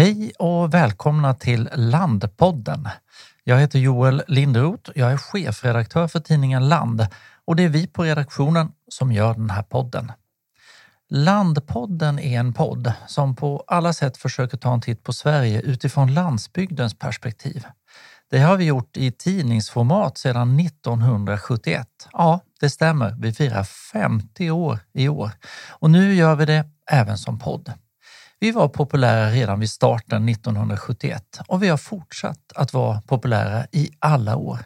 Hej och välkomna till Landpodden. Jag heter Joel Linderoth. Jag är chefredaktör för tidningen Land och det är vi på redaktionen som gör den här podden. Landpodden är en podd som på alla sätt försöker ta en titt på Sverige utifrån landsbygdens perspektiv. Det har vi gjort i tidningsformat sedan 1971. Ja, det stämmer. Vi firar 50 år i år och nu gör vi det även som podd. Vi var populära redan vid starten 1971 och vi har fortsatt att vara populära i alla år.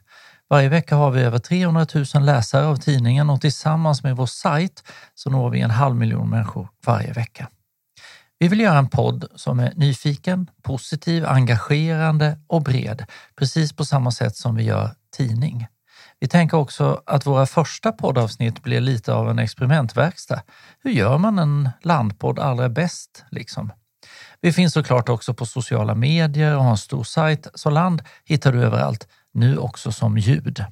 Varje vecka har vi över 300 000 läsare av tidningen och tillsammans med vår sajt så når vi en halv miljon människor varje vecka. Vi vill göra en podd som är nyfiken, positiv, engagerande och bred, precis på samma sätt som vi gör tidning. Vi tänker också att våra första poddavsnitt blir lite av en experimentverkstad. Hur gör man en landpodd allra bäst liksom? Vi finns såklart också på sociala medier och har en stor sajt, så land hittar du överallt, nu också som ljud.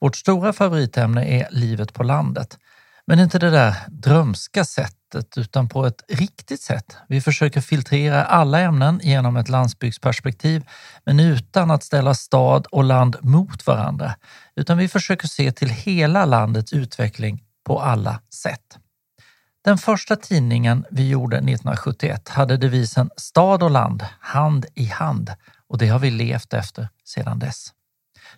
Vårt stora favoritämne är livet på landet. Men inte det där drömska sättet utan på ett riktigt sätt. Vi försöker filtrera alla ämnen genom ett landsbygdsperspektiv men utan att ställa stad och land mot varandra. Utan vi försöker se till hela landets utveckling på alla sätt. Den första tidningen vi gjorde 1971 hade devisen Stad och land, hand i hand och det har vi levt efter sedan dess.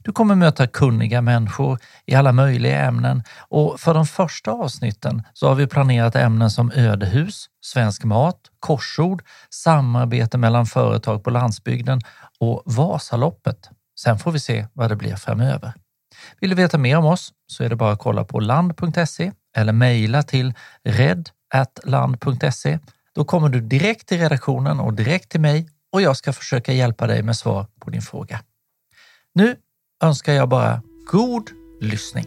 Du kommer möta kunniga människor i alla möjliga ämnen och för de första avsnitten så har vi planerat ämnen som ödehus, svensk mat, korsord, samarbete mellan företag på landsbygden och Vasaloppet. Sen får vi se vad det blir framöver. Vill du veta mer om oss så är det bara att kolla på land.se eller mejla till red.land.se. Då kommer du direkt till redaktionen och direkt till mig och jag ska försöka hjälpa dig med svar på din fråga. Nu önskar jag bara god lyssning.